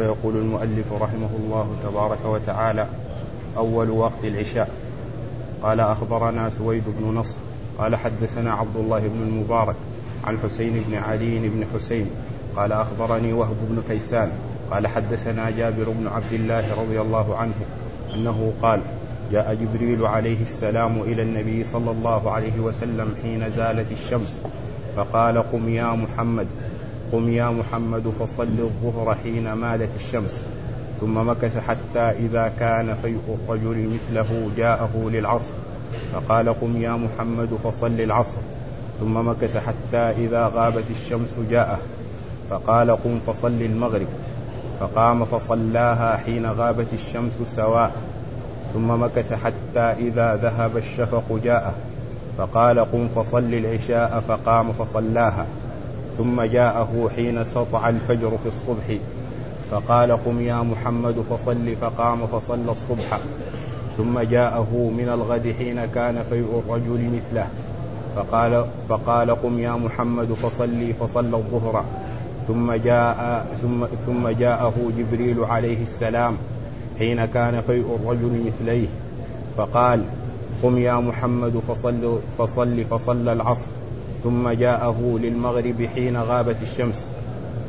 فيقول المؤلف رحمه الله تبارك وتعالى أول وقت العشاء. قال أخبرنا سويد بن نصر. قال حدثنا عبد الله بن المبارك عن حسين بن علي بن حسين. قال أخبرني وهب بن كيسان. قال حدثنا جابر بن عبد الله رضي الله عنه أنه قال جاء جبريل عليه السلام إلى النبي صلى الله عليه وسلم حين زالت الشمس فقال قم يا محمد. قم يا محمد فصل الظهر حين مالت الشمس. ثم مكث حتى إذا كان فيء الرجل مثله جاءه للعصر. فقال قم يا محمد فصل العصر. ثم مكث حتى إذا غابت الشمس جاءه. فقال قم فصل المغرب. فقام فصلاها حين غابت الشمس سواء. ثم مكث حتى إذا ذهب الشفق جاءه. فقال قم فصل العشاء. فقام فصلاها. ثم جاءه حين سطع الفجر في الصبح فقال قم يا محمد فصل فقام فصلى الصبح. ثم جاءه من الغد حين كان فيء الرجل مثله فقال فقال قم يا محمد فصلي فصلى الظهر. ثم جاء ثم ثم جاءه جبريل عليه السلام حين كان فيء الرجل مثليه فقال قم يا محمد فصل فصل فصلى العصر. ثم جاءه للمغرب حين غابت الشمس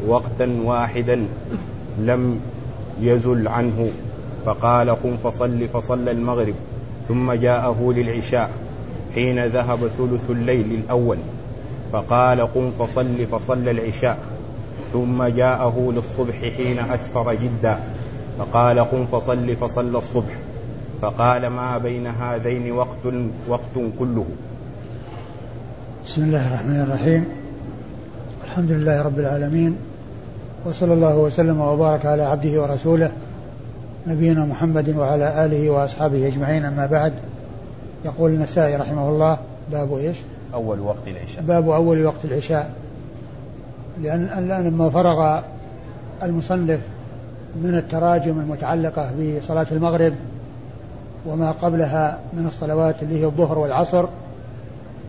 وقتا واحدا لم يزل عنه. فقال قم فصل فصلى المغرب. ثم جاءه للعشاء حين ذهب ثلث الليل الأول. فقال قم فصل فصلى العشاء. ثم جاءه للصبح حين أسفر جدا. فقال قم فصل فصلى الصبح. فقال ما بين هذين وقت وقت كله. بسم الله الرحمن الرحيم. الحمد لله رب العالمين وصلى الله وسلم وبارك على عبده ورسوله نبينا محمد وعلى آله وأصحابه أجمعين. أما بعد يقول النسائي رحمه الله باب إيش؟ أول وقت العشاء. باب أول وقت العشاء. لأن الآن لما فرغ المصنف من التراجم المتعلقة بصلاة المغرب وما قبلها من الصلوات اللي هي الظهر والعصر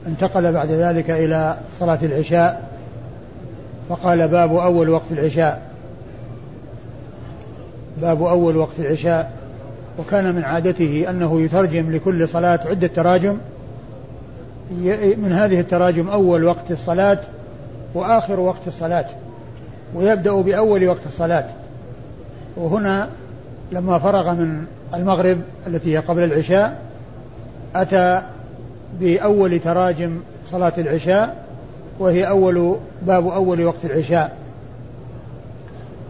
انتقل بعد ذلك إلى صلاة العشاء فقال باب أول وقت العشاء. باب أول وقت العشاء. وكان من عادته أنه يترجم لكل صلاة عدة تراجم. من هذه التراجم أول وقت الصلاة وآخر وقت الصلاة ويبدأ بأول وقت الصلاة. وهنا لما فرغ من المغرب التي هي قبل العشاء أتى بأول تراجم صلاة العشاء وهي أول باب أول وقت العشاء.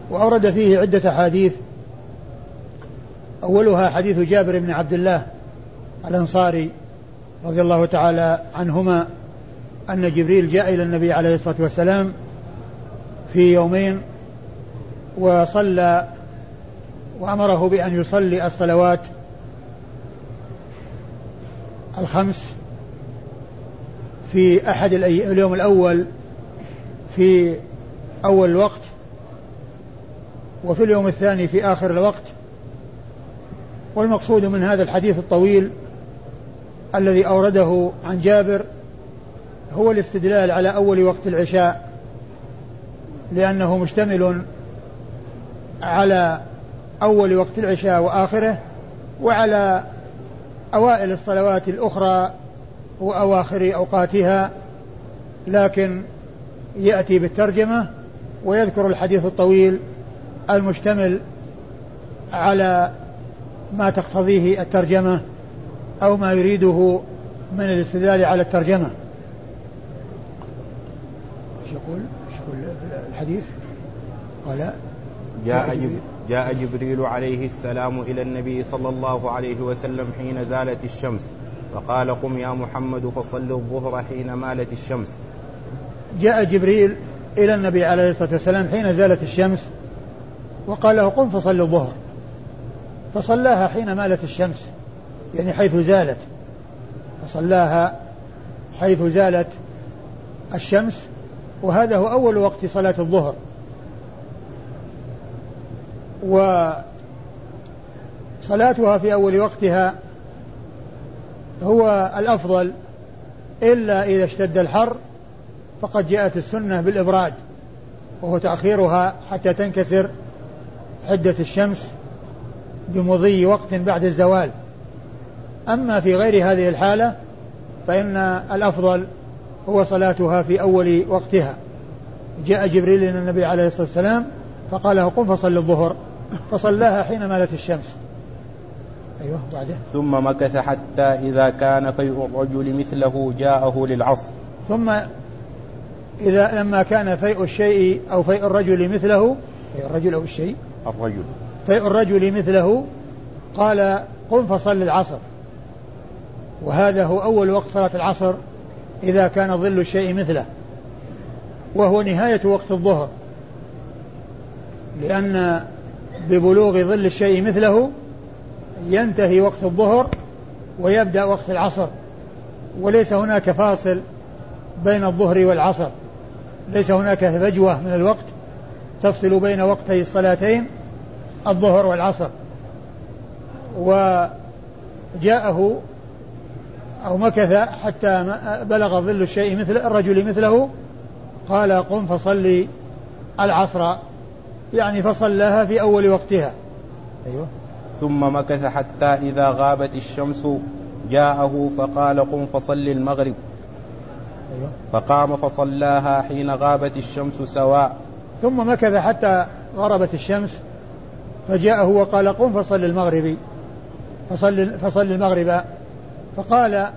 وأورد فيه عدة أحاديث. أولها حديث جابر بن عبد الله الأنصاري رضي الله تعالى عنهما أن جبريل جاء إلى النبي عليه الصلاة والسلام في يومين وصلى وأمره بأن يصلي الصلوات الخمس في أحد اليوم الأول في أول الوقت وفي اليوم الثاني في آخر الوقت. والمقصود من هذا الحديث الطويل الذي أورده عن جابر هو الاستدلال على أول وقت العشاء لأنه مشتمل على أول وقت العشاء وآخره وعلى أوائل الصلوات الأخرى وأواخر أوقاتها لكن يأتي بالترجمة ويذكر الحديث الطويل المشتمل على ما تقتضيه الترجمة أو ما يريده من الاستدلال على الترجمة إيش يقول؟ إيش يقول الحديث؟ قال جاء جبريل, جاء جبريل عليه السلام إلى النبي صلى الله عليه وسلم حين زالت الشمس فقال قم يا محمد فصل الظهر حين مالت الشمس. جاء جبريل إلى النبي عليه الصلاة والسلام حين زالت الشمس وقال له قم فصل الظهر. فصلاها حين مالت الشمس يعني حيث زالت. فصلاها حيث زالت الشمس وهذا هو أول وقت صلاة الظهر. وصلاتها في أول وقتها هو الأفضل إلا إذا اشتد الحر فقد جاءت السنة بالإبراد وهو تأخيرها حتى تنكسر حدة الشمس بمضي وقت بعد الزوال. أما في غير هذه الحالة فإن الأفضل هو صلاتها في أول وقتها. جاء جبريل إلى النبي عليه الصلاة والسلام فقال له قم فصل الظهر فصلاها حين مالت الشمس. أيوه بعده ثم مكث حتى إذا كان فيء الرجل مثله جاءه للعصر. ثم إذا لما كان فيء الشيء أو فيء الرجل مثله فيء الرجل أو الشيء الرجل. فيء الرجل مثله قال قم فصل العصر. وهذا هو أول وقت صلاة العصر إذا كان ظل الشيء مثله. وهو نهاية وقت الظهر. لأن ببلوغ ظل الشيء مثله ينتهي وقت الظهر ويبدأ وقت العصر وليس هناك فاصل بين الظهر والعصر. ليس هناك فجوة من الوقت تفصل بين وقتي الصلاتين الظهر والعصر. وجاءه أو مكث حتى بلغ ظل الشيء مثل الرجل مثله قال قم فصلي العصر. يعني فصلاها في أول وقتها. أيوه. ثم مكث حتى إذا غابت الشمس جاءه فقال قم فصل المغرب. أيوه. فقام فصلاها حين غابت الشمس سواء. ثم مكث حتى غربت الشمس فجاءه وقال قم فصل المغرب. فصل فصل المغرب. فقال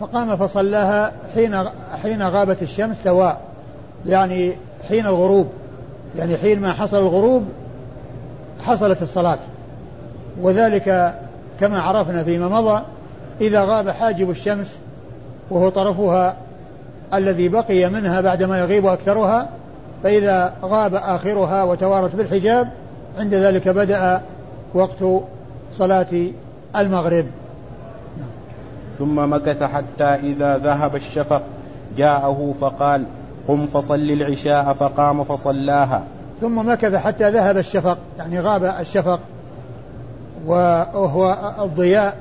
فقام فصلاها حين حين غابت الشمس سواء. يعني حين الغروب. يعني حين ما حصل الغروب حصلت الصلاة. وذلك كما عرفنا فيما مضى إذا غاب حاجب الشمس وهو طرفها الذي بقي منها بعدما يغيب أكثرها فإذا غاب آخرها وتوارت بالحجاب عند ذلك بدأ وقت صلاة المغرب. ثم مكث حتى إذا ذهب الشفق جاءه فقال قم فصل العشاء فقام فصلاها. ثم مكث حتى ذهب الشفق يعني غاب الشفق. وهو الضياء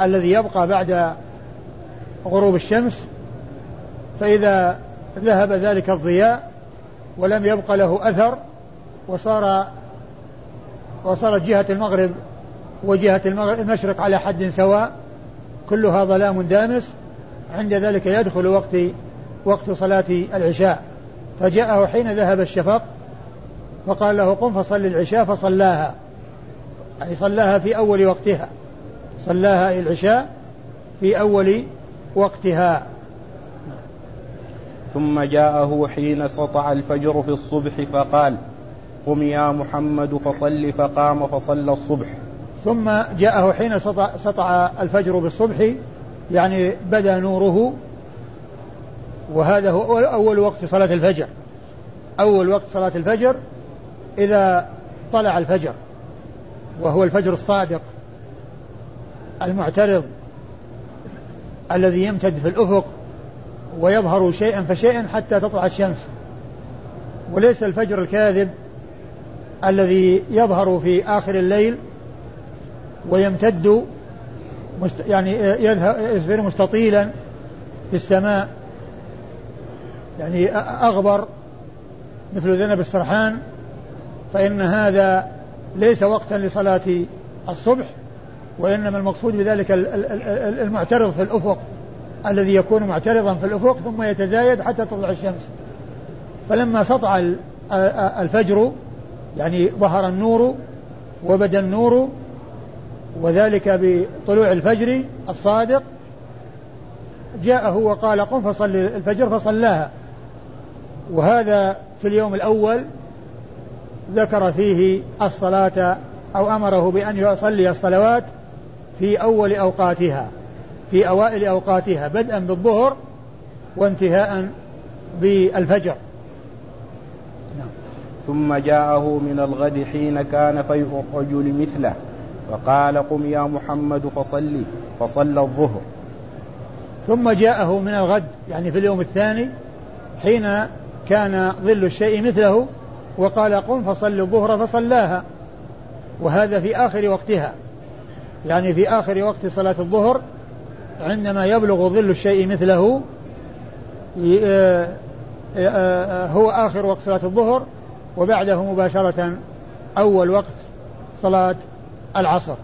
الذي يبقى بعد غروب الشمس فإذا ذهب ذلك الضياء ولم يبق له أثر وصار وصارت جهة المغرب وجهة المشرق على حد سواء كلها ظلام دامس عند ذلك يدخل وقت وقت صلاة العشاء. فجاءه حين ذهب الشفق فقال له قم فصل العشاء فصلاها. أي صلاها في أول وقتها. صلاها العشاء في أول وقتها. ثم جاءه حين سطع الفجر في الصبح فقال قم يا محمد فصل فقام فصلى الصبح. ثم جاءه حين سطع, سطع الفجر بالصبح يعني بدا نوره. وهذا هو أول وقت صلاة الفجر. أول وقت صلاة الفجر إذا طلع الفجر. وهو الفجر الصادق المعترض الذي يمتد في الأفق ويظهر شيئا فشيئا حتى تطلع الشمس. وليس الفجر الكاذب الذي يظهر في آخر الليل ويمتد مست يعني يصير مستطيلا في السماء. يعني أغبر مثل ذنب السرحان فإن هذا ليس وقتا لصلاة الصبح وإنما المقصود بذلك المعترض في الأفق الذي يكون معترضا في الأفق ثم يتزايد حتى تطلع الشمس. فلما سطع الفجر يعني ظهر النور وبدأ النور وذلك بطلوع الفجر الصادق جاءه وقال قم فصل الفجر فصلاها. وهذا في اليوم الأول ذكر فيه الصلاة أو أمره بأن يصلي الصلوات في أول أوقاتها في أوائل أوقاتها بدءا بالظهر وانتهاء بالفجر نعم. ثم جاءه من الغد حين كان فيء الرجل مثله فقال قم يا محمد فصلي فصلى الظهر ثم جاءه من الغد يعني في اليوم الثاني حين كان ظل الشيء مثله وقال قم فصل الظهر فصلاها. وهذا في آخر وقتها. يعني في آخر وقت صلاة الظهر عندما يبلغ ظل الشيء مثله آه، آه، آه، هو آخر وقت صلاة الظهر وبعده مباشرة أول وقت صلاة العصر.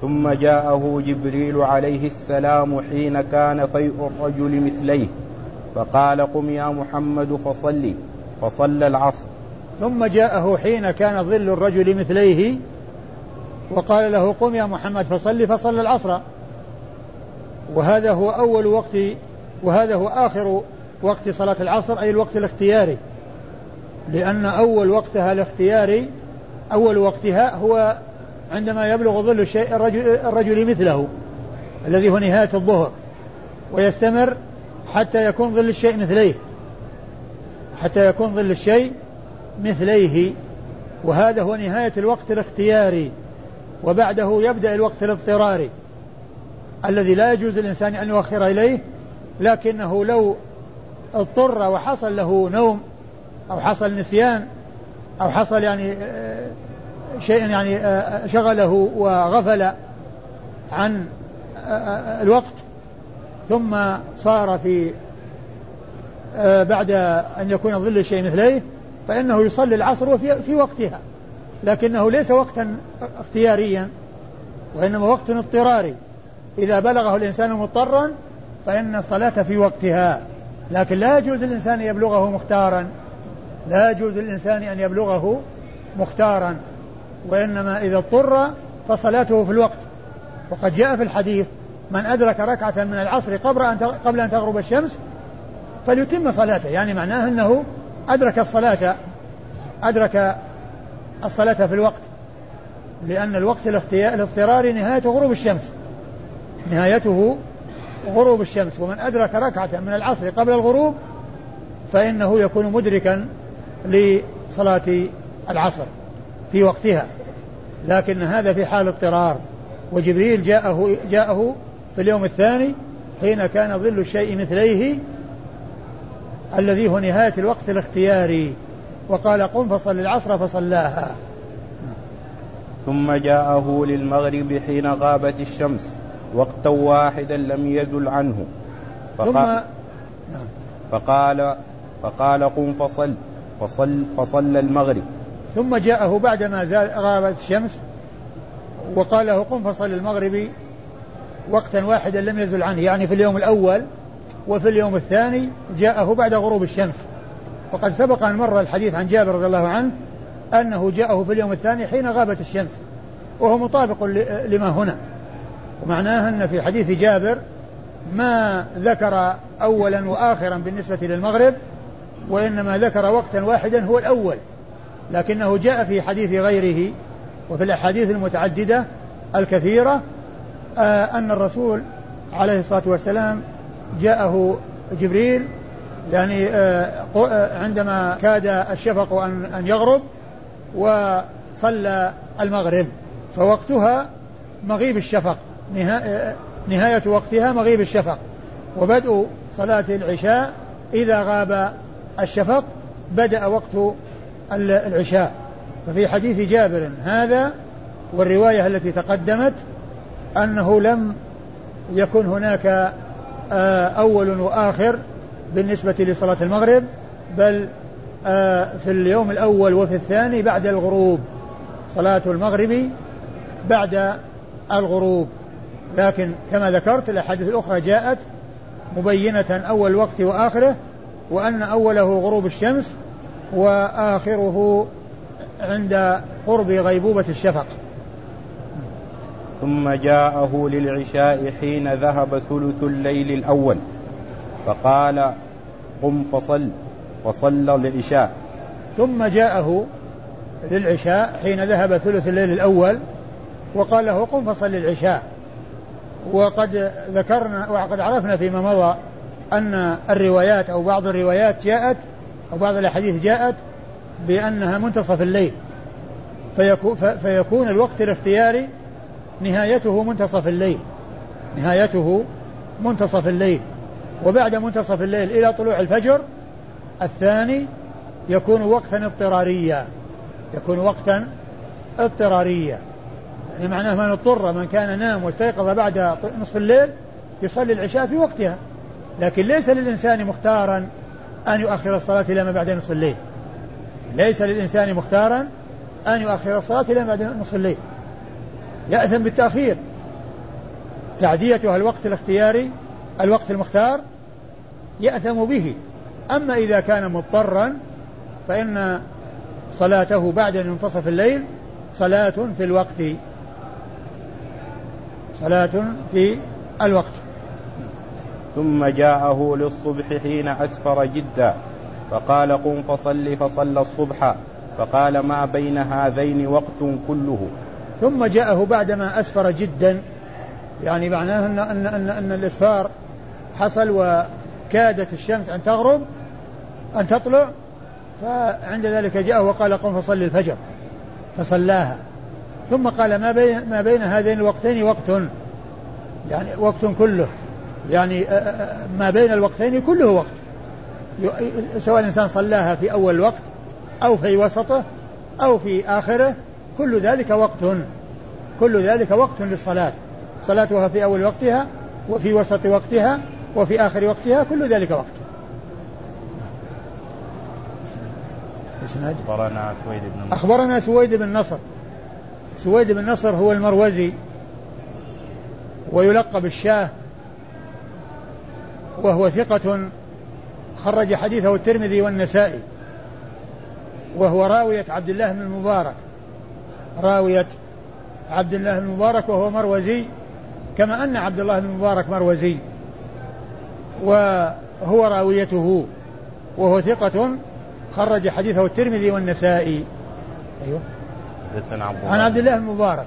ثم جاءه جبريل عليه السلام حين كان فيء الرجل مثليه فقال قم يا محمد فصلي فصلى العصر. ثم جاءه حين كان ظل الرجل مثليه وقال له قم يا محمد فصلي فصلى العصر. وهذا هو أول وقت وهذا هو آخر وقت صلاة العصر أي الوقت الاختياري. لأن أول وقتها الاختياري أول وقتها هو عندما يبلغ ظل الشيء الرجل, الرجل مثله الذي هو نهاية الظهر ويستمر حتى يكون ظل الشيء مثليه. حتى يكون ظل الشيء مثليه وهذا هو نهاية الوقت الاختياري وبعده يبدأ الوقت الاضطراري الذي لا يجوز للإنسان أن يؤخر إليه لكنه لو اضطر وحصل له نوم أو حصل نسيان أو حصل يعني آه، شيء يعني آه، شغله وغفل عن آه، الوقت ثم صار في بعد أن يكون ظل الشيء مثليه فإنه يصلي العصر وفي في وقتها لكنه ليس وقتا اختياريا وإنما وقت اضطراري. إذا بلغه الإنسان مضطرا فإن الصلاة في وقتها. لكن لا يجوز للإنسان يبلغه مختارا. لا يجوز للإنسان أن يبلغه مختارا. وإنما إذا اضطر فصلاته في الوقت. وقد جاء في الحديث من أدرك ركعة من العصر قبل أن قبل أن تغرب الشمس فليتم صلاته. يعني معناه أنه أدرك الصلاة أدرك الصلاة في الوقت لأن الوقت الاضطراري نهاية غروب الشمس. نهايته غروب الشمس. ومن أدرك ركعة من العصر قبل الغروب فإنه يكون مدركا لصلاة العصر في وقتها. لكن هذا في حال اضطرار. وجبريل جاءه جاءه في اليوم الثاني حين كان ظل الشيء مثليه الذي هو نهاية الوقت الاختياري. وقال قم فصل العصر فصلاها. ثم جاءه للمغرب حين غابت الشمس وقتا واحدا لم يزل عنه. فقال, ثم. فقال فقال قم فصل فصل فصلى المغرب. ثم جاءه بعدما غابت الشمس وقال له قم فصل المغرب وقتا واحدا لم يزل عنه. يعني في اليوم الأول وفي اليوم الثاني جاءه بعد غروب الشمس. وقد سبق أن مر الحديث عن جابر رضي الله عنه أنه جاءه في اليوم الثاني حين غابت الشمس وهو مطابق لما هنا. ومعناه أن في حديث جابر ما ذكر أولا وآخرا بالنسبة للمغرب وإنما ذكر وقتا واحدا هو الأول. لكنه جاء في حديث غيره وفي الأحاديث المتعددة الكثيرة آه أن الرسول عليه الصلاة والسلام جاءه جبريل يعني آه, آه، عندما كاد الشفق أن أن يغرب وصلى المغرب فوقتها مغيب الشفق نهاية وقتها مغيب الشفق وبدء صلاة العشاء إذا غاب الشفق بدأ وقت العشاء. ففي حديث جابر هذا والرواية التي تقدمت أنه لم يكن هناك آه، أول وآخر بالنسبة لصلاة المغرب بل آه، في اليوم الأول وفي الثاني بعد الغروب. صلاة المغرب بعد الغروب. لكن كما ذكرت الأحاديث الأخرى جاءت مبينة أول وقت وآخره وأن أوله غروب الشمس وآخره عند قرب غيبوبة الشفق. ثم جاءه للعشاء حين ذهب ثلث الليل الأول. فقال قم فصل وصلى العشاء ثم جاءه للعشاء حين ذهب ثلث الليل الأول وقال له قم فصل العشاء وقد ذكرنا وقد عرفنا فيما مضى أن الروايات أو بعض الروايات جاءت أو بعض الأحاديث جاءت بأنها منتصف الليل. فيكون, فيكون الوقت الاختياري نهايته منتصف الليل. نهايته منتصف الليل. وبعد منتصف الليل إلى طلوع الفجر الثاني يكون وقتا اضطراريا. يكون وقتا اضطراريا. يعني معناه من اضطر من كان نام واستيقظ بعد نصف الليل يصلي العشاء في وقتها. لكن ليس للإنسان مختارا أن يؤخر الصلاة إلى ما بعد نصف الليل. ليس للإنسان مختارا أن يؤخر الصلاة إلى بعد نصف الليل. يأثم بالتأخير. تعديتها الوقت الاختياري الوقت المختار يأثم به. أما إذا كان مضطرا فإن صلاته بعد منتصف الليل صلاة في الوقت. صلاة في الوقت. ثم جاءه للصبح حين أسفر جدا فقال قم فصل فصلى الصبح فقال ما بين هذين وقت كله. ثم جاءه بعدما أسفر جدا. يعني معناه أن, أن, أن, أن الإسفار حصل وكادت الشمس أن تغرب أن تطلع. فعند ذلك جاءه وقال قم فصل الفجر. فصلاها. ثم قال ما بين ما بين هذين الوقتين وقت. يعني وقت كله. يعني ما بين الوقتين كله وقت. سواء الإنسان صلاها في أول الوقت أو في وسطه أو في آخره. كل ذلك وقت كل ذلك وقت للصلاة. صلاتها في أول وقتها وفي وسط وقتها وفي آخر وقتها كل ذلك وقت. أخبرنا سويد بن نصر. أخبرنا سويد بن نصر. سويد بن نصر هو المروزي ويلقب الشاه وهو ثقة خرج حديثه الترمذي والنسائي وهو راوية عبد الله بن المبارك. راوية عبد الله بن المبارك وهو مروزي كما أن عبد الله بن المبارك مروزي وهو راويته وهو ثقة خرج حديثه الترمذي والنسائي. أيوه. عن عبد الله المبارك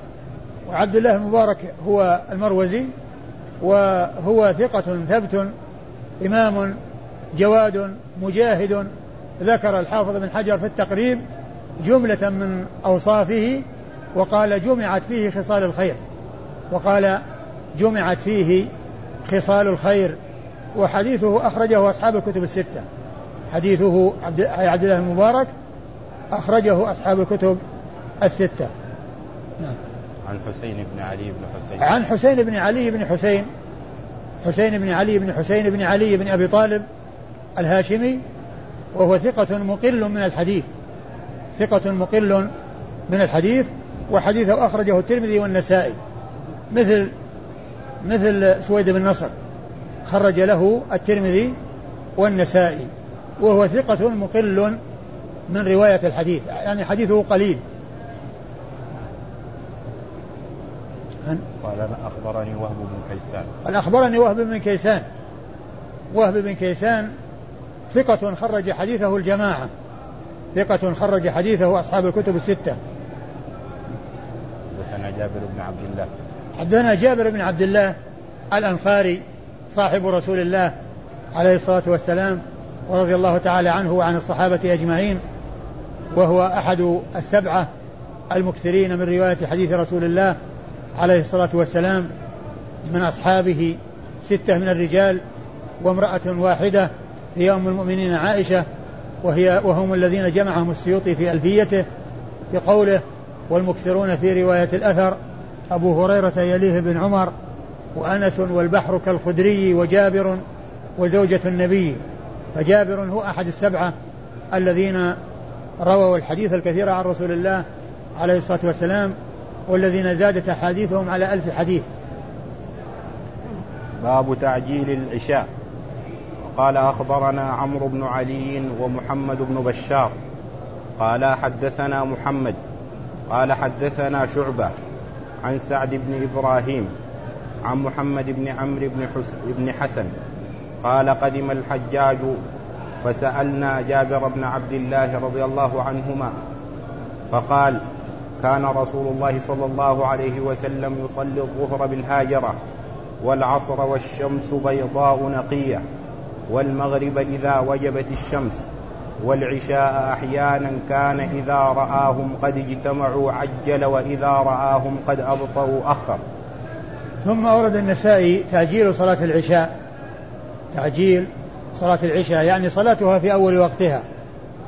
وعبد الله المبارك هو المروزي وهو ثقة ثبت إمام جواد مجاهد ذكر الحافظ بن حجر في التقريب جملة من أوصافه وقال جمعت فيه خصال الخير. وقال جمعت فيه خصال الخير. وحديثه أخرجه أصحاب الكتب الستة. حديثه عبد, عبد الله المبارك أخرجه أصحاب الكتب الستة. نعم. عن حسين بن علي بن حسين. عن حسين بن علي بن حسين. حسين بن علي بن حسين بن علي بن أبي طالب الهاشمي وهو ثقة مقل من الحديث. ثقة مقل من الحديث. وحديثه أخرجه الترمذي والنسائي. مثل مثل سويد بن نصر خرج له الترمذي والنسائي وهو ثقة مقل من رواية الحديث يعني حديثه قليل. قال أخبرني وهب بن كيسان. قال أخبرني وهب بن كيسان. وهب بن كيسان ثقة خرج حديثه الجماعة. ثقة خرج حديثه أصحاب الكتب الستة. جابر بن عبد الله. حدثنا جابر بن عبد الله الأنصاري صاحب رسول الله عليه الصلاة والسلام ورضي الله تعالى عنه وعن الصحابة أجمعين وهو أحد السبعة المكثرين من رواية حديث رسول الله عليه الصلاة والسلام من أصحابه ستة من الرجال وامرأة واحدة هي أم المؤمنين عائشة وهي وهم الذين جمعهم السيوطي في ألفيته في قوله والمكثرون في رواية الأثر أبو هريرة يليه بن عمر وأنس والبحر كالخدري وجابر وزوجة النبي. فجابر هو أحد السبعة الذين رووا الحديث الكثير عن رسول الله عليه الصلاة والسلام والذين زادت أحاديثهم على ألف حديث. باب تعجيل العشاء. قال أخبرنا عمرو بن علي ومحمد بن بشار. قال حدثنا محمد قال حدثنا شعبة عن سعد بن إبراهيم عن محمد بن عمرو بن, بن حسن قال قدم الحجاج فسألنا جابر بن عبد الله رضي الله عنهما فقال كان رسول الله صلى الله عليه وسلم يصلي الظهر بالهاجرة والعصر والشمس بيضاء نقية والمغرب إذا وجبت الشمس والعشاء أحيانا كان إذا رآهم قد اجتمعوا عجل وإذا رآهم قد أبطأوا أخر. ثم أورد النسائي تعجيل صلاة العشاء. تعجيل صلاة العشاء يعني صلاتها في أول وقتها.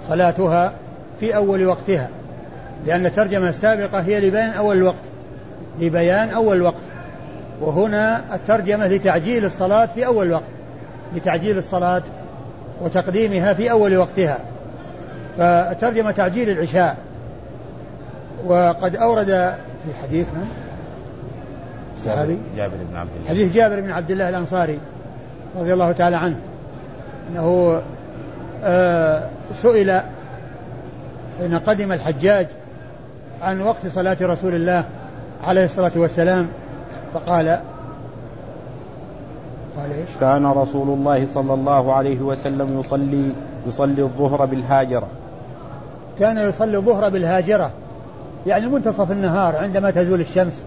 صلاتها في أول وقتها. لأن الترجمة السابقة هي لبيان أول الوقت لبيان أول الوقت وهنا الترجمة لتعجيل الصلاة في أول الوقت لتعجيل الصلاة وتقديمها في أول وقتها. فالترجمة تعجيل العشاء. وقد أورد في حديث من؟ الصحابي جابر بن عبد الله. حديث جابر بن عبد الله الأنصاري رضي الله تعالى عنه. أنه آه سئل حين قدم الحجاج عن وقت صلاة رسول الله عليه الصلاة والسلام فقال قال إيش؟ كان رسول الله صلى الله عليه وسلم يصلي يصلي الظهر بالهاجرة. كان يصلي الظهر بالهاجرة. يعني منتصف النهار عندما تزول الشمس.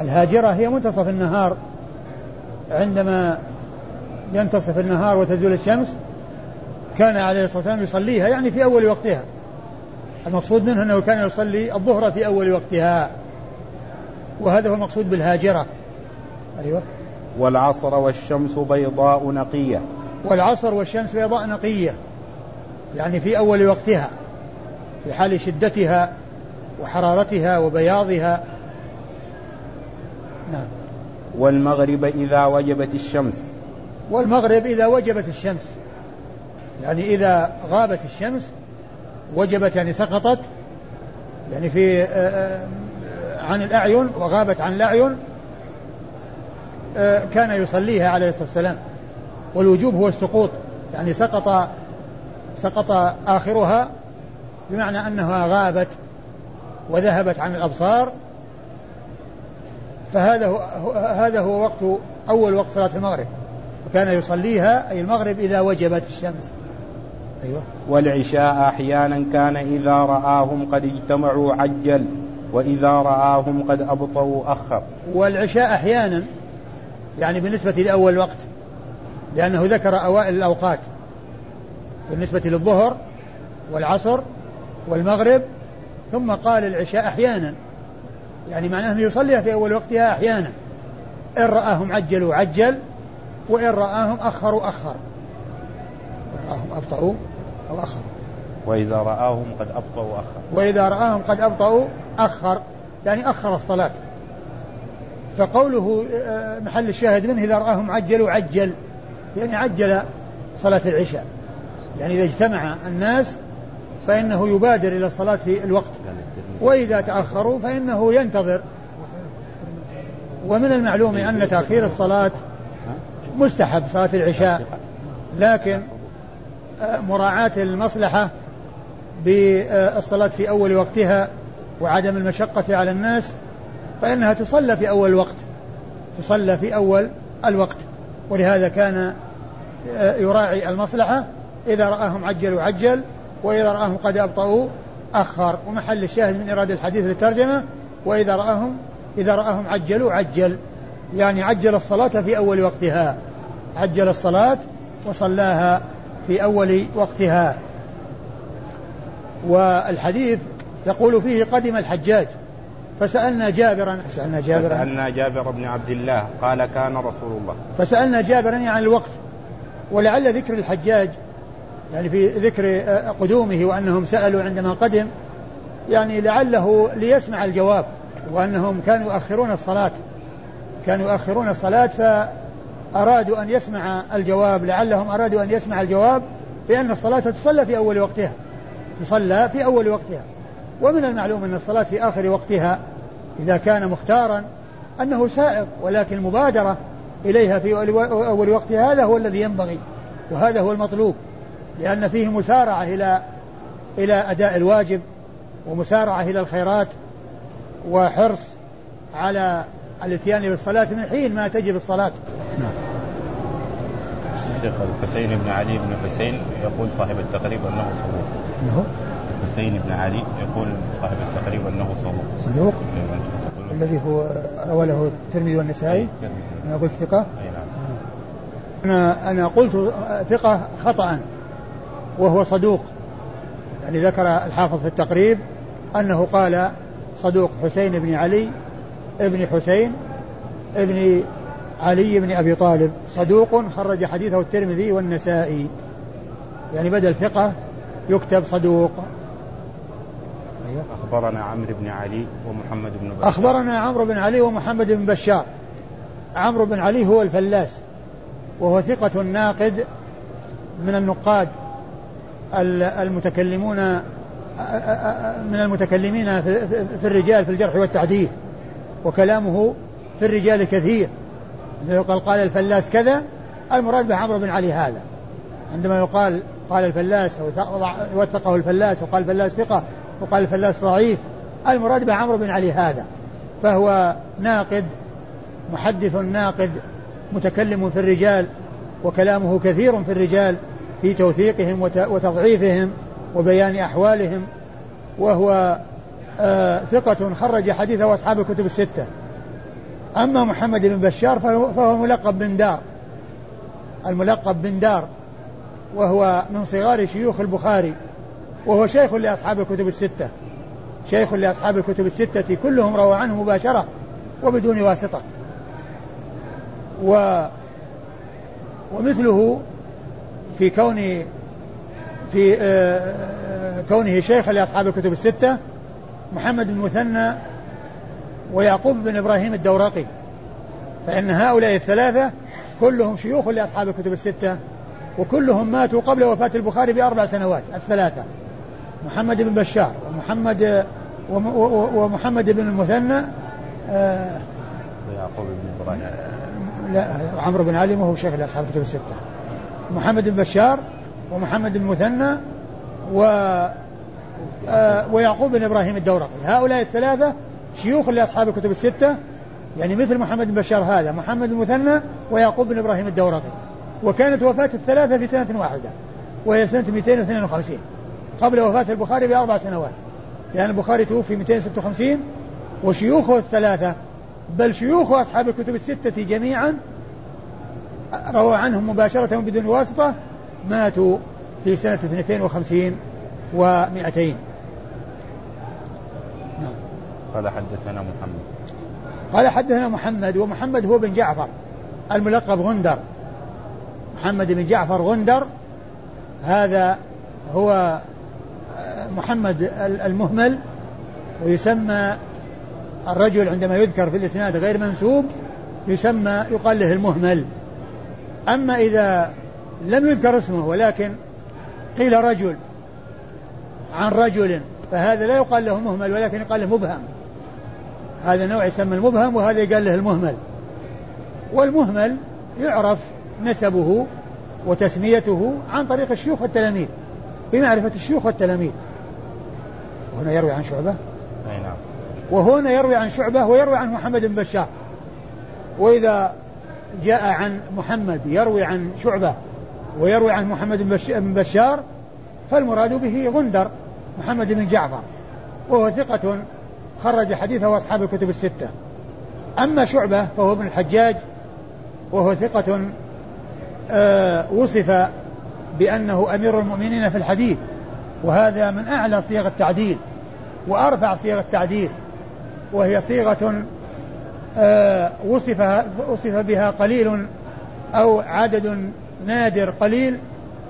الهاجرة هي منتصف النهار. عندما ينتصف النهار وتزول الشمس كان عليه الصلاة والسلام يصليها يعني في أول وقتها. المقصود منه أنه كان يصلي الظهر في أول وقتها. وهذا هو المقصود بالهاجرة. أيوة. والعصر والشمس بيضاء نقية. والعصر والشمس بيضاء نقية يعني في أول وقتها في حال شدتها وحرارتها وبياضها. نعم. والمغرب إذا وجبت الشمس. والمغرب إذا وجبت الشمس يعني إذا غابت الشمس وجبت يعني سقطت يعني في آه، آه، عن الأعين وغابت عن الأعين كان يصليها عليه الصلاة والسلام. والوجوب هو السقوط. يعني سقط سقط آخرها بمعنى أنها غابت وذهبت عن الأبصار. فهذا هو هذا هو وقت أول وقت صلاة المغرب. وكان يصليها أي المغرب إذا وجبت الشمس. أيوة. والعشاء أحيانا كان إذا رآهم قد اجتمعوا عجل وإذا رآهم قد أبطوا أخر. والعشاء أحيانا يعني بالنسبة لأول وقت لأنه ذكر أوائل الأوقات. بالنسبة للظهر والعصر والمغرب ثم قال العشاء أحيانا. يعني معناه أنه يصليها في أول وقتها أحيانا. إن رآهم عجلوا عجل وإن رآهم أخروا أخر. إن رآهم أبطأوا أو أخروا وإذا رآهم قد أبطأوا أخر. وإذا رآهم قد أبطأوا أخر. يعني أخر الصلاة. فقوله آه، محل الشاهد منه إذا رآهم عجلوا عجل يعني عجل صلاة العشاء. يعني إذا اجتمع الناس فإنه يبادر إلى الصلاة في الوقت. وإذا تأخروا فإنه ينتظر. ومن المعلوم أن تأخير الصلاة مستحب صلاة العشاء. لكن آه، مراعاة المصلحة بالصلاة في أول وقتها وعدم المشقة على الناس فإنها تصلى في أول الوقت تصلى في أول الوقت. ولهذا كان آه، يراعي المصلحة إذا رآهم عجلوا عجل وإذا رآهم قد أبطأوا أخر. ومحل الشاهد من إرادة الحديث للترجمة وإذا رآهم إذا رآهم عجلوا عجل. يعني عجل الصلاة في أول وقتها. عجل الصلاة وصلاها في أول وقتها. والحديث يقول فيه قدم الحجاج. فسألنا جابرا سألنا جابرا. فسألنا جابر بن عبد الله قال كان رسول الله. فسألنا جابرا عن يعني الوقت ولعل ذكر الحجاج يعني في ذكر قدومه وأنهم سألوا عندما قدم يعني لعله ليسمع الجواب وأنهم كانوا يؤخرون الصلاة. كانوا يؤخرون الصلاة فأرادوا أن يسمع الجواب لعلهم أرادوا أن يسمع الجواب بأن الصلاة تصلى في أول وقتها. تصلى في أول وقتها. ومن المعلوم أن الصلاة في آخر وقتها إذا كان مختارا أنه سائق ولكن المبادرة إليها في أول وقتها هذا هو الذي ينبغي وهذا هو المطلوب لأن فيه مسارعة إلى إلى أداء الواجب ومسارعة إلى الخيرات وحرص على الاتيان بالصلاة من حين ما تجب الصلاة. نعم. الشيخ الحسين بن علي بن حسين يقول صاحب التقريب أنه صدوق الحسين بن علي يقول صاحب التقريب أنه صدوق؟ صدوق. الذي هو روى له الترمذي والنسائي؟ أنا قلت ثقة؟ أي نعم. آه. أنا أنا قلت ثقة خطأ وهو صدوق. يعني ذكر الحافظ في التقريب أنه قال صدوق حسين بن علي ابن حسين ابن علي بن أبي طالب. صدوق خرج حديثه الترمذي والنسائي. يعني بدل ثقة يكتب صدوق. أيوة. أخبرنا عمرو بن علي ومحمد بن بشار. أخبرنا عمرو بن علي ومحمد بن بشار. عمرو بن علي هو الفلاس وهو ثقة ناقد من النقاد المتكلمون من المتكلمين في الرجال في الجرح والتعديل وكلامه في الرجال كثير. عندما يقال قال الفلاس كذا المراد به عمرو بن علي هذا. عندما يقال قال الفلاس أو وثقه الفلاس وقال الفلاس ثقة وقال الفلاس ضعيف. المراد به عمرو بن علي هذا فهو ناقد محدث ناقد متكلم في الرجال وكلامه كثير في الرجال في توثيقهم وتضعيفهم وبيان أحوالهم وهو آه ثقة خرج حديثه أصحاب الكتب الستة. أما محمد بن بشار فهو ملقب بندار. الملقب بن دار وهو من صغار شيوخ البخاري. وهو شيخ لأصحاب الكتب الستة. شيخ لأصحاب الكتب الستة كلهم روى عنه مباشرة وبدون واسطة. و ومثله في كون في آه، كونه شيخا لأصحاب الكتب الستة محمد بن مثنى ويعقوب بن إبراهيم الدورقي. فإن هؤلاء الثلاثة كلهم شيوخ لأصحاب الكتب الستة وكلهم ماتوا قبل وفاة البخاري بأربع سنوات الثلاثة. محمد بن بشار ومحمد ومحمد بن المثنى آه ويعقوب بن إبراهيم. لا عمرو بن علي وهو شيخ لأصحاب الكتب الستة. محمد بن بشار ومحمد بن مثنى و آه ويعقوب بن إبراهيم الدورقي. هؤلاء الثلاثة شيوخ لأصحاب الكتب الستة يعني مثل محمد بن بشار هذا محمد بن مثنى ويعقوب بن إبراهيم الدورقي. وكانت وفاة الثلاثة في سنة واحدة وهي سنة 252 قبل وفاة البخاري بأربع سنوات. يعني البخاري توفي 256 وشيوخه الثلاثة. بل شيوخ أصحاب الكتب الستة جميعا روى عنهم مباشره بدون واسطة ماتوا في سنة 52 و200 نعم. قال حدثنا محمد. قال حدثنا محمد ومحمد هو بن جعفر الملقب غندر. محمد بن جعفر غندر هذا هو محمد المهمل ويسمى الرجل عندما يذكر في الإسناد غير منسوب يسمى يقال له المهمل. أما إذا لم يذكر اسمه ولكن قيل رجل عن رجل فهذا لا يقال له مهمل ولكن يقال له مبهم. هذا نوع يسمى المبهم وهذا يقال له المهمل. والمهمل يعرف نسبه وتسميته عن طريق الشيوخ والتلاميذ. بمعرفة الشيوخ والتلاميذ. وهنا يروي عن شعبة. أي نعم. وهنا يروي عن شعبة ويروي عن محمد بن بشار. وإذا جاء عن محمد يروي عن شعبة ويروي عن محمد بن بشار فالمراد به غندر محمد بن جعفر. وهو ثقة خرج حديثه أصحاب الكتب الستة. أما شعبة فهو ابن الحجاج وهو ثقة آه وصف بأنه أمير المؤمنين في الحديث وهذا من أعلى صيغ التعديل وأرفع صيغ التعديل وهي صيغة آه وصف وصف بها قليل أو عدد نادر قليل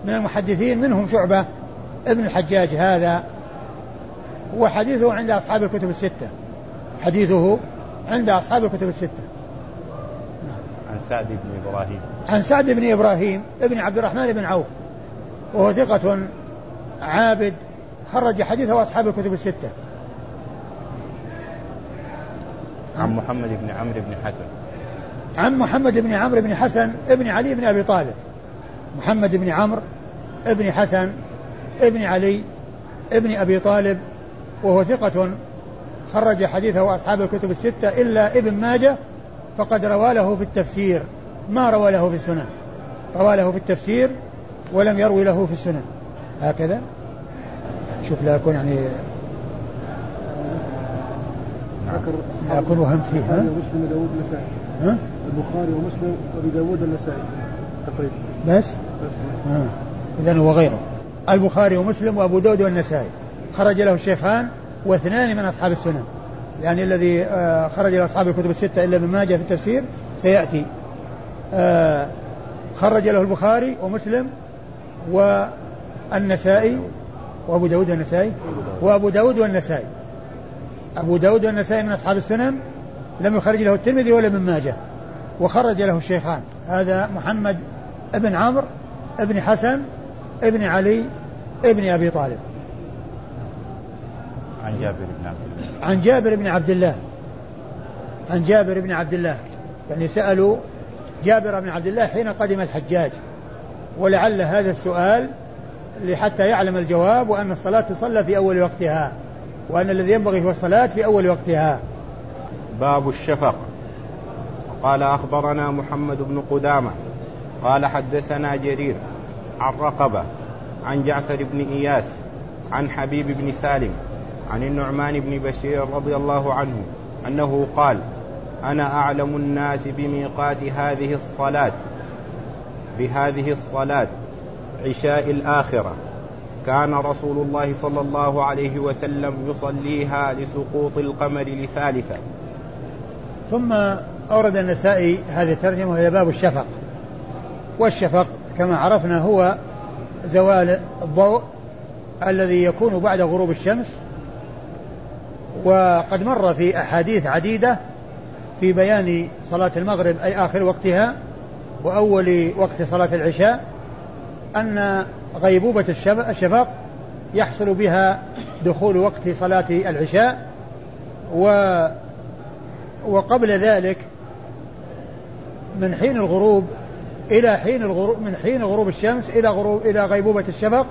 من المحدثين منهم شعبة ابن الحجاج هذا وحديثه عند أصحاب الكتب الستة. حديثه عند أصحاب الكتب الستة. عن سعد بن إبراهيم. عن سعد بن إبراهيم ابن عبد الرحمن بن عوف. وهو ثقة عابد خرج حديثه أصحاب الكتب الستة. عن محمد بن عمرو بن حسن. عن محمد بن عمرو بن حسن ابن علي بن أبي طالب. محمد بن عمرو ابن حسن ابن علي ابن أبي طالب وهو ثقة خرج حديثه أصحاب الكتب الستة إلا ابن ماجه فقد روى له في التفسير. ما روى له في السنن؟ روى له في التفسير ولم يروي له في السنن. هكذا؟ شوف لا أكون يعني لا أكون وهمت فيه ها؟ مسلم وداود النسائي ها؟ البخاري ومسلم وأبي داود النسائي تقريبا. بس؟ آه. إذا هو غيره. البخاري ومسلم وأبو داود والنسائي. خرج له الشيخان واثنان من أصحاب السنن. يعني الذي آه خرج له أصحاب الكتب الستة إلا من ماجه في التفسير سيأتي. آه خرج له البخاري ومسلم والنسائي وأبو داود والنسائي وأبو داود والنسائي. أبو داود والنسائي من أصحاب السنن لم يخرج له الترمذي ولا من ماجه وخرج له الشيخان. هذا محمد ابن عمرو ابن حسن ابن علي ابن أبي طالب. عن جابر بن عبد الله. عن جابر بن عبد الله. عن جابر بن عبد الله. يعني سألوا جابر بن عبد الله حين قدم الحجاج. ولعل هذا السؤال لحتى يعلم الجواب وأن الصلاة تصلى في أول وقتها وأن الذي ينبغي هو الصلاة في أول وقتها. باب الشفق. قال أخبرنا محمد بن قدامة. قال حدثنا جرير عن رقبة عن جعفر بن إياس عن حبيب بن سالم عن النعمان بن بشير رضي الله عنه أنه قال أنا أعلم الناس بميقات هذه الصلاة بهذه الصلاة عشاء الآخرة. كان رسول الله صلى الله عليه وسلم يصليها لسقوط القمر لثالثة. ثم أورد النسائي هذه الترجمة وهي باب الشفق. والشفق كما عرفنا هو زوال الضوء الذي يكون بعد غروب الشمس. وقد مر في أحاديث عديدة في بيان صلاة المغرب أي آخر وقتها. وأول وقت صلاة العشاء أن غيبوبة الشفق يحصل بها دخول وقت صلاة العشاء و وقبل ذلك من حين الغروب إلى حين الغروب من حين غروب الشمس إلى غروب إلى غيبوبة الشفق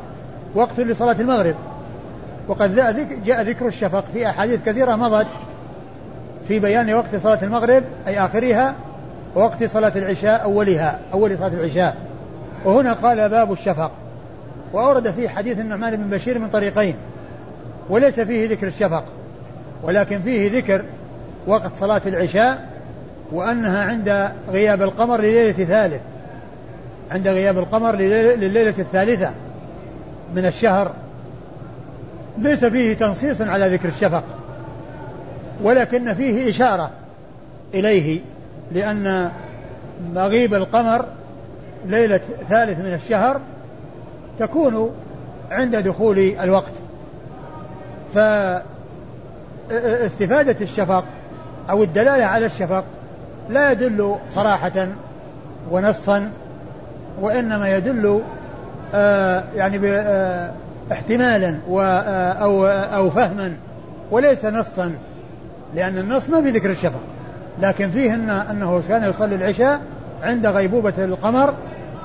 وقت لصلاة المغرب. وقد جاء ذكر الشفق في أحاديث كثيرة مضت في بيان وقت صلاة المغرب أي آخرها ووقت صلاة العشاء أولها أول صلاة العشاء. وهنا قال باب الشفق. وأورد فيه حديث النعمان بن بشير من طريقين. وليس فيه ذكر الشفق ولكن فيه ذكر وقت صلاة العشاء وأنها عند غياب القمر لليلة ثالث عند غياب القمر لليلة الثالثة من الشهر. ليس فيه تنصيص على ذكر الشفق ولكن فيه إشارة إليه. لأن مغيب القمر ليلة ثالث من الشهر تكون عند دخول الوقت. فاستفادة الشفق أو الدلالة على الشفق لا يدل صراحة ونصا وإنما يدل آه يعني آه احتمالا آه أو أو فهما وليس نصا لأن النص ما في ذكر الشفق. لكن فيه إن أنه كان يصلي العشاء عند غيبوبة القمر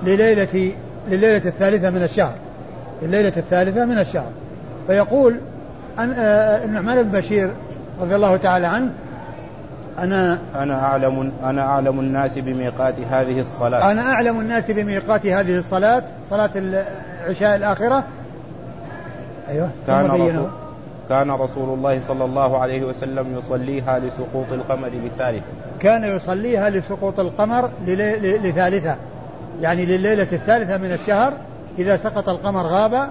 لليلة لليلة الثالثة من الشهر. الليلة الثالثة من الشهر. فيقول أن آه، النعمان بن بشير رضي الله تعالى عنه أنا أنا أعلم أنا أعلم الناس بميقات هذه الصلاة. أنا أعلم الناس بميقات هذه الصلاة صلاة العشاء الآخرة. أيوه كان رسول كان رسول الله صلى الله عليه وسلم يصليها لسقوط القمر لثالثة كان يصليها لسقوط القمر لثالثة. يعني لليلة الثالثة من الشهر إذا سقط القمر غاب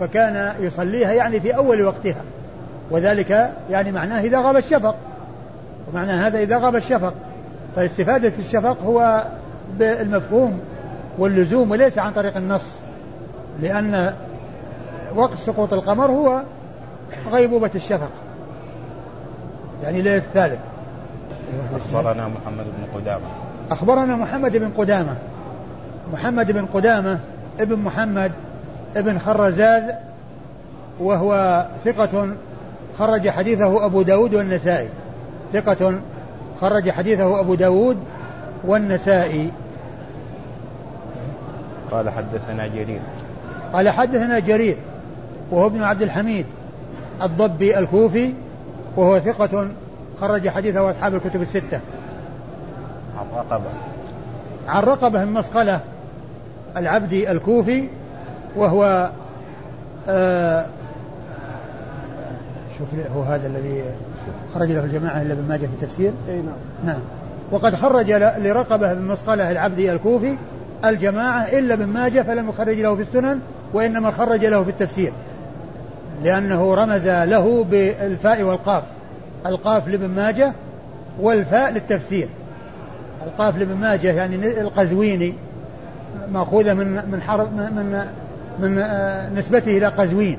فكان يصليها يعني في أول وقتها. وذلك يعني معناه إذا غاب الشفق. ومعنى هذا إذا غاب الشفق. فاستفادة الشفق هو بالمفهوم واللزوم وليس عن طريق النص. لأن وقت سقوط القمر هو غيبوبة الشفق. يعني ليلة الثالث. أخبرنا محمد بن قدامة. أخبرنا محمد بن قدامة. محمد بن قدامة ابن محمد ابن خرزاز وهو ثقة خرج حديثه أبو داود والنسائي. ثقة خرج حديثه أبو داود والنسائي. قال حدثنا جرير. قال حدثنا جرير وهو ابن عبد الحميد. الضبي الكوفي وهو ثقة خرج حديثه أصحاب الكتب الستة. عن رقبة. عن رقبة المصقلة العبدي الكوفي وهو آه شوف هو هذا الذي خرج له الجماعة إلا ابن ماجه في التفسير؟ أي نعم. نعم. وقد خرج لرقبة بن مسقلة العبدي الكوفي الجماعة إلا ابن ماجه فلم يخرج له في السنن وإنما خرج له في التفسير. لأنه رمز له بالفاء والقاف. القاف لابن ماجه والفاء للتفسير. القاف لابن ماجه يعني القزويني مأخوذة من من حرف من من آه، نسبته إلى قزوين.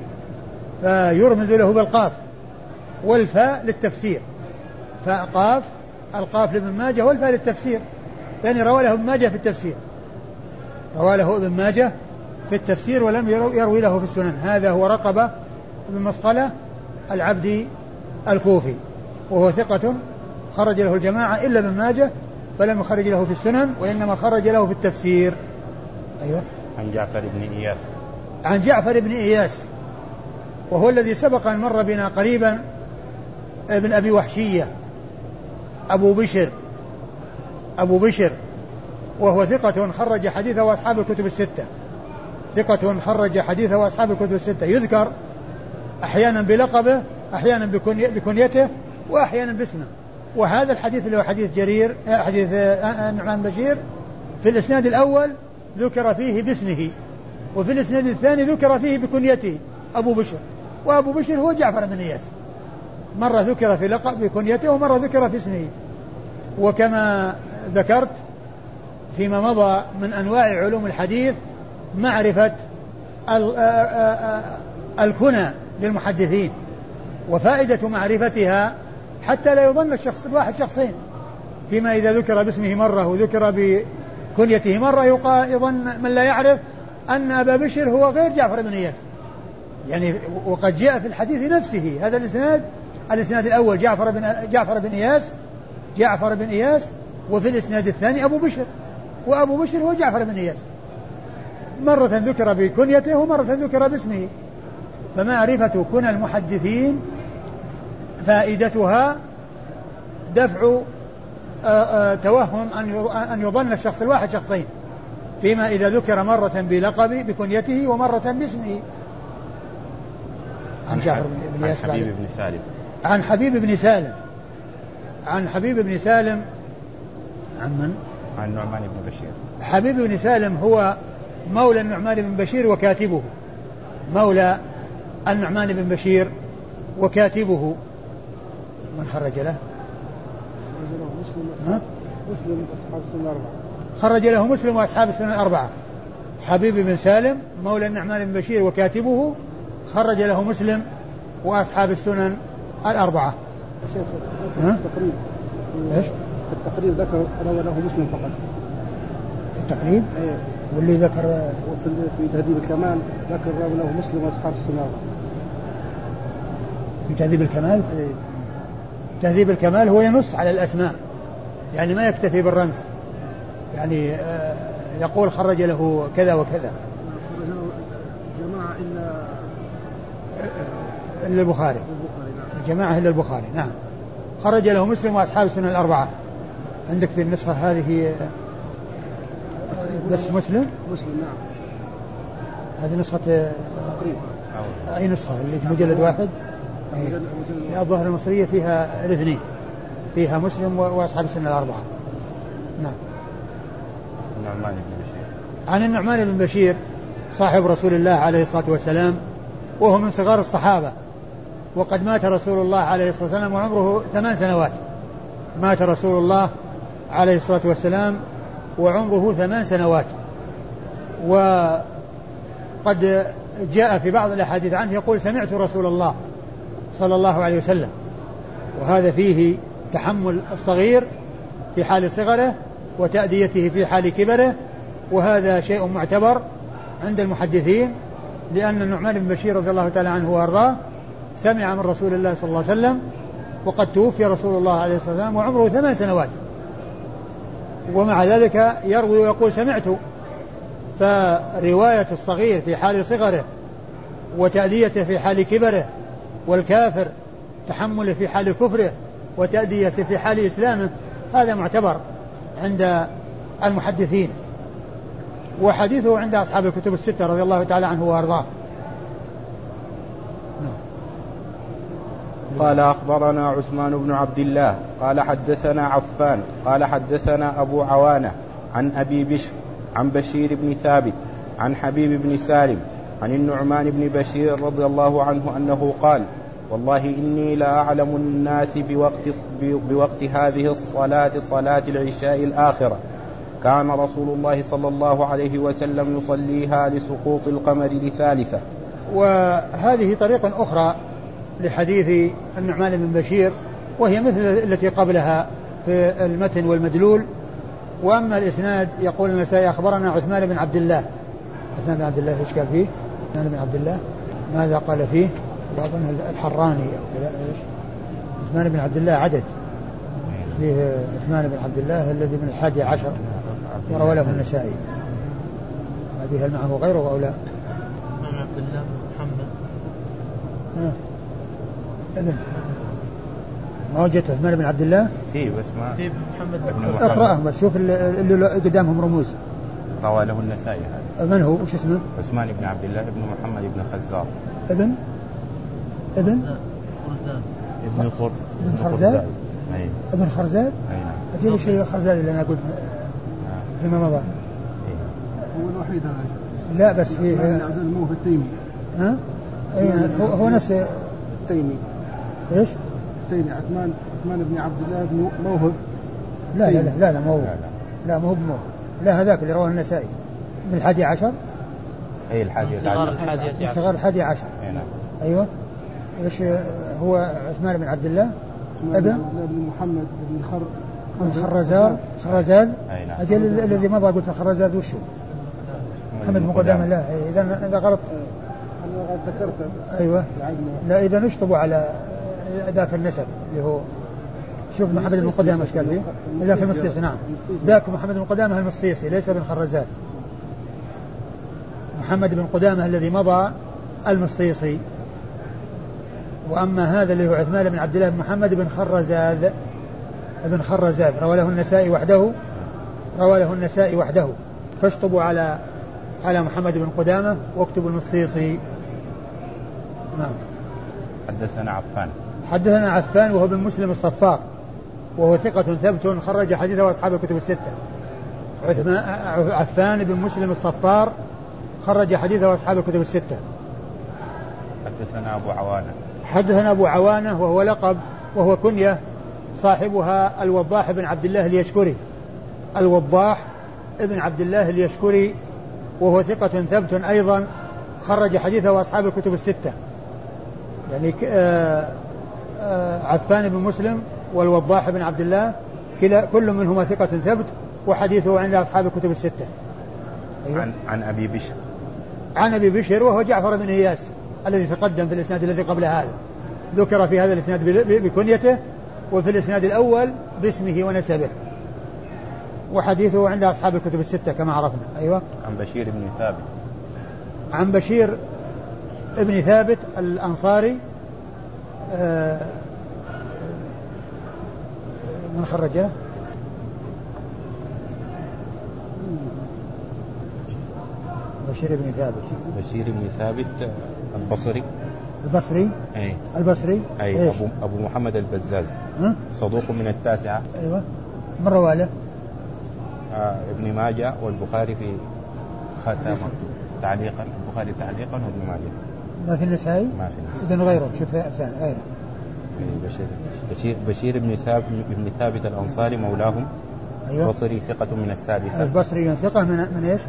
فيرمز له بالقاف. والفاء للتفسير. فقاف القاف لابن ماجه والفاء للتفسير. يعني روى له ابن ماجه في التفسير. روى له ابن ماجه في التفسير ولم يروي له في السنن. هذا هو رقبة بن مسقلة العبد الكوفي وهو ثقة خرج له الجماعة إلا ابن ماجه فلم يخرج له في السنن وإنما خرج له في التفسير. أيوه. عن جعفر بن إياس. عن جعفر بن إياس وهو الذي سبق أن مر بنا قريبا ابن أبي وحشية أبو بشر أبو بشر وهو ثقة خرج حديثه أصحاب الكتب الستة. ثقة خرج حديثه أصحاب الكتب الستة. يذكر أحيانا بلقبه أحيانا بكني بكنيته وأحيانا باسمه. وهذا الحديث اللي هو حديث جرير حديث النعمان بشير. في الإسناد الأول ذكر فيه باسمه وفي الإسناد الثاني ذكر فيه بكنيته أبو بشر. وأبو بشر هو جعفر بن إياس. مرة ذكر في لقب بكنيته ومرة ذكر في اسمه. وكما ذكرت فيما مضى من أنواع علوم الحديث معرفة الكنى. للمحدثين وفائدة معرفتها حتى لا يظن الشخص الواحد شخصين. فيما إذا ذكر باسمه مرة وذكر بكنيته مرة يظن من لا يعرف أن أبا بشر هو غير جعفر بن إياس. يعني وقد جاء في الحديث نفسه هذا الإسناد الإسناد الأول جعفر بن جعفر بن إياس جعفر بن إياس وفي الإسناد الثاني أبو بشر وأبو بشر هو جعفر بن إياس. مرة ذكر بكنيته ومرة ذكر باسمه. فمعرفة كنى المحدثين فائدتها دفع توهم أن يظن الشخص الواحد شخصين. فيما إذا ذكر مرة بلقب بكنيته ومرة باسمه. عن جعفر بن عن حبيب بن سالم. عن حبيب بن سالم. عن حبيب بن سالم. عن من؟ عن نعمان بن بشير. حبيب بن سالم هو مولى النعمان بن بشير وكاتبه. مولى النعمان بن بشير وكاتبه من خرج له؟ مسلم مسلم اصحاب السنة الاربعه خرج له مسلم وأصحاب السنة الأربعة حبيب بن سالم مولى النعمان بن بشير وكاتبه خرج له مسلم وأصحاب السنن الأربعة. شيخ التقريب إيش؟ التقريب ذكر روى له مسلم فقط. التقريب؟ إيه واللي ذكر وفي في تهذيب الكمال ذكر له مسلم وأصحاب السنن في تهذيب الكمال؟ إيه. تهذيب الكمال هو ينص على الأسماء يعني ما يكتفي بالرمز. يعني آه، يقول خرج له كذا وكذا. جماعة إلا إلا البخاري. البخاري نعم. الجماعة إلا البخاري نعم. خرج له مسلم وأصحاب السنن الأربعة. عندك في النسخة هذه آه، بس مسلم؟ مسلم نعم. هذه نسخة آه، تقريب أي نسخة؟ اللي في مجلد واحد؟ أي. مجلد- مجلد- الظاهر المصرية فيها الاثنين فيها مسلم وأصحاب السنن الأربعة. نعم. نعمان بن بشير. عن النعمان بن بشير صاحب رسول الله عليه الصلاة والسلام وهو من صغار الصحابة. وقد مات رسول الله عليه الصلاة والسلام وعمره ثمان سنوات. مات رسول الله عليه الصلاة والسلام وعمره ثمان سنوات. وقد جاء في بعض الأحاديث عنه يقول سمعت رسول الله صلى الله عليه وسلم وهذا فيه تحمل الصغير في حال صغره وتأديته في حال كبره وهذا شيء معتبر عند المحدثين لأن النعمان بن بشير رضي الله تعالى عنه وأرضاه سمع من رسول الله صلى الله عليه وسلم وقد توفي رسول الله عليه الصلاة والسلام وعمره ثمان سنوات. ومع ذلك يروي ويقول سمعت فرواية الصغير في حال صغره وتأديته في حال كبره والكافر تحمله في حال كفره وتأديته في حال إسلامه هذا معتبر عند المحدثين. وحديثه عند أصحاب الكتب الستة رضي الله تعالى عنه وأرضاه. قال أخبرنا عثمان بن عبد الله قال حدثنا عفان قال حدثنا أبو عوانة عن أبي بشر عن بشير بن ثابت عن حبيب بن سالم عن النعمان بن بشير رضي الله عنه أنه قال والله إني لا أعلم الناس بوقت, بوقت هذه الصلاة صلاة العشاء الآخرة. كان رسول الله صلى الله عليه وسلم يصليها لسقوط القمر لثالثة. وهذه طريقة أخرى لحديث النعمان بن بشير وهي مثل التي قبلها في المتن والمدلول. وأما الإسناد يقول النسائي أخبرنا عثمان بن عبد الله. عثمان بن عبد الله إيش قال فيه؟ عثمان بن عبد الله. ماذا قال فيه؟ وأظن الحراني إيش؟ عثمان بن عبد الله عدد. فيه عثمان بن عبد الله الذي من الحادي عشر وروى له النسائي. هذه هل معه غيره أو لا؟ عثمان عبد الله بن محمد إذن ما وجدت عثمان بن عبد الله في بس ما في محمد ابن بن محمد. اقرأهم بس شوف اللي اللي قدامهم رموز روى له النسائي هذا من هو وش اسمه؟ عثمان بن عبد الله بن محمد بن خزار ابن ابن ابن خر ابن خرزاد؟ اي ابن خرزاد اي نعم أجيب الشيء خرزاد اللي أنا قلت آه. فيما مضى إيه. هو الوحيد هذا لا بس في عبد الموهب التيمي ها؟ أي هو, هو نفس التيمي إيش؟ التيمي عثمان عثمان بن عبد الله بن موهب. لا لا لا لا, لا ما هو لا لا. لا ما هو بموه لا هذاك اللي رواه النسائي. من الحادي عشر؟ أي الحادية صغار عشر. الحادية من عشر صغار الحادي عشر. أي نعم. أيوه. إيش هو عثمان بن عبد الله؟ بن ابن؟ بن محمد بن خر من خرزار خرزاد أي نعم. أجل ال- الذي مضى قلت الخرزاد وشو؟ محمد بن قدامة لا. اذا إذا غلط. أنا ذكرته. أيوه. لا إذا اشطبوا على ذاك النسب اللي هو شوف محمد بن قدامة إيش قال فيه؟ ذاك المصيصي نعم. ذاك محمد بن قدامة المصيصي ليس بن خرزاد محمد بن قدامة الذي مضى المصيصي وأما هذا اللي هو عثمان بن عبد الله بن محمد بن خرزاد ابن خرزاد. روى له النسائي وحده روى له النسائي وحده. فاشطبوا على على محمد بن قدامة واكتبوا المصيصي نعم. حدثنا عفان. حدثنا عفان وهو بن مسلم الصفار وهو ثقة ثبت خرج حديثه أصحاب الكتب الستة. عثمان عفان بن مسلم الصفار خرج حديثه أصحاب الكتب الستة. حدثنا أبو عوانة. حدثنا أبو عوانة وهو لقب وهو كنية صاحبها الوضاح بن عبد الله اليشكري. الوضاح ابن عبد الله اليشكري وهو ثقة ثبت أيضا خرج حديثه أصحاب الكتب الستة. يعني آه، عفان بن مسلم والوضاح بن عبد الله كلا كل منهما ثقة ثبت وحديثه عند أصحاب الكتب الستة. أيوة. عن عن أبي بشر. عن أبي بشر وهو جعفر بن إياس الذي تقدم في الإسناد الذي قبل هذا. ذكر في هذا الإسناد بل- بكنيته وفي الإسناد الأول باسمه ونسبه. وحديثه عند أصحاب الكتب الستة كما عرفنا. أيوه. عن بشير بن ثابت. عن بشير ابن ثابت الأنصاري آه، من خرجه؟ بشير بن ثابت. بشير بن ثابت البصري. البصري؟ أي. البصري؟ أي؟ ابو أبو محمد البزاز. ها؟ صدوق من التاسعة. أيوه. من رواله آه ابن ماجه والبخاري في ختامه تعليقا البخاري تعليقا وابن ماجه. ما في النسائي؟ ما في. اذا غيره شوف الثاني غيره. إيه، بشير. بشير بشير بن ثابت بن ثابت الأنصاري مولاهم. أيوه. بصري ثقة من السادسة. البصري ثقة من من إيش؟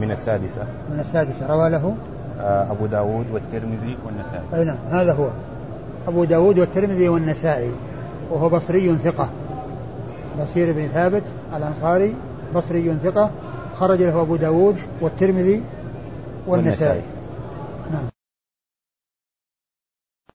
من السادسة. من السادسة. روى له؟ آه أبو داود والترمذي والنسائي. أي نعم هذا هو. أبو داود والترمذي والنسائي. وهو بصري ثقة. بصير بن ثابت الأنصاري بصري ثقة. خرج له أبو داود والترمذي والنسائي. والنسائي.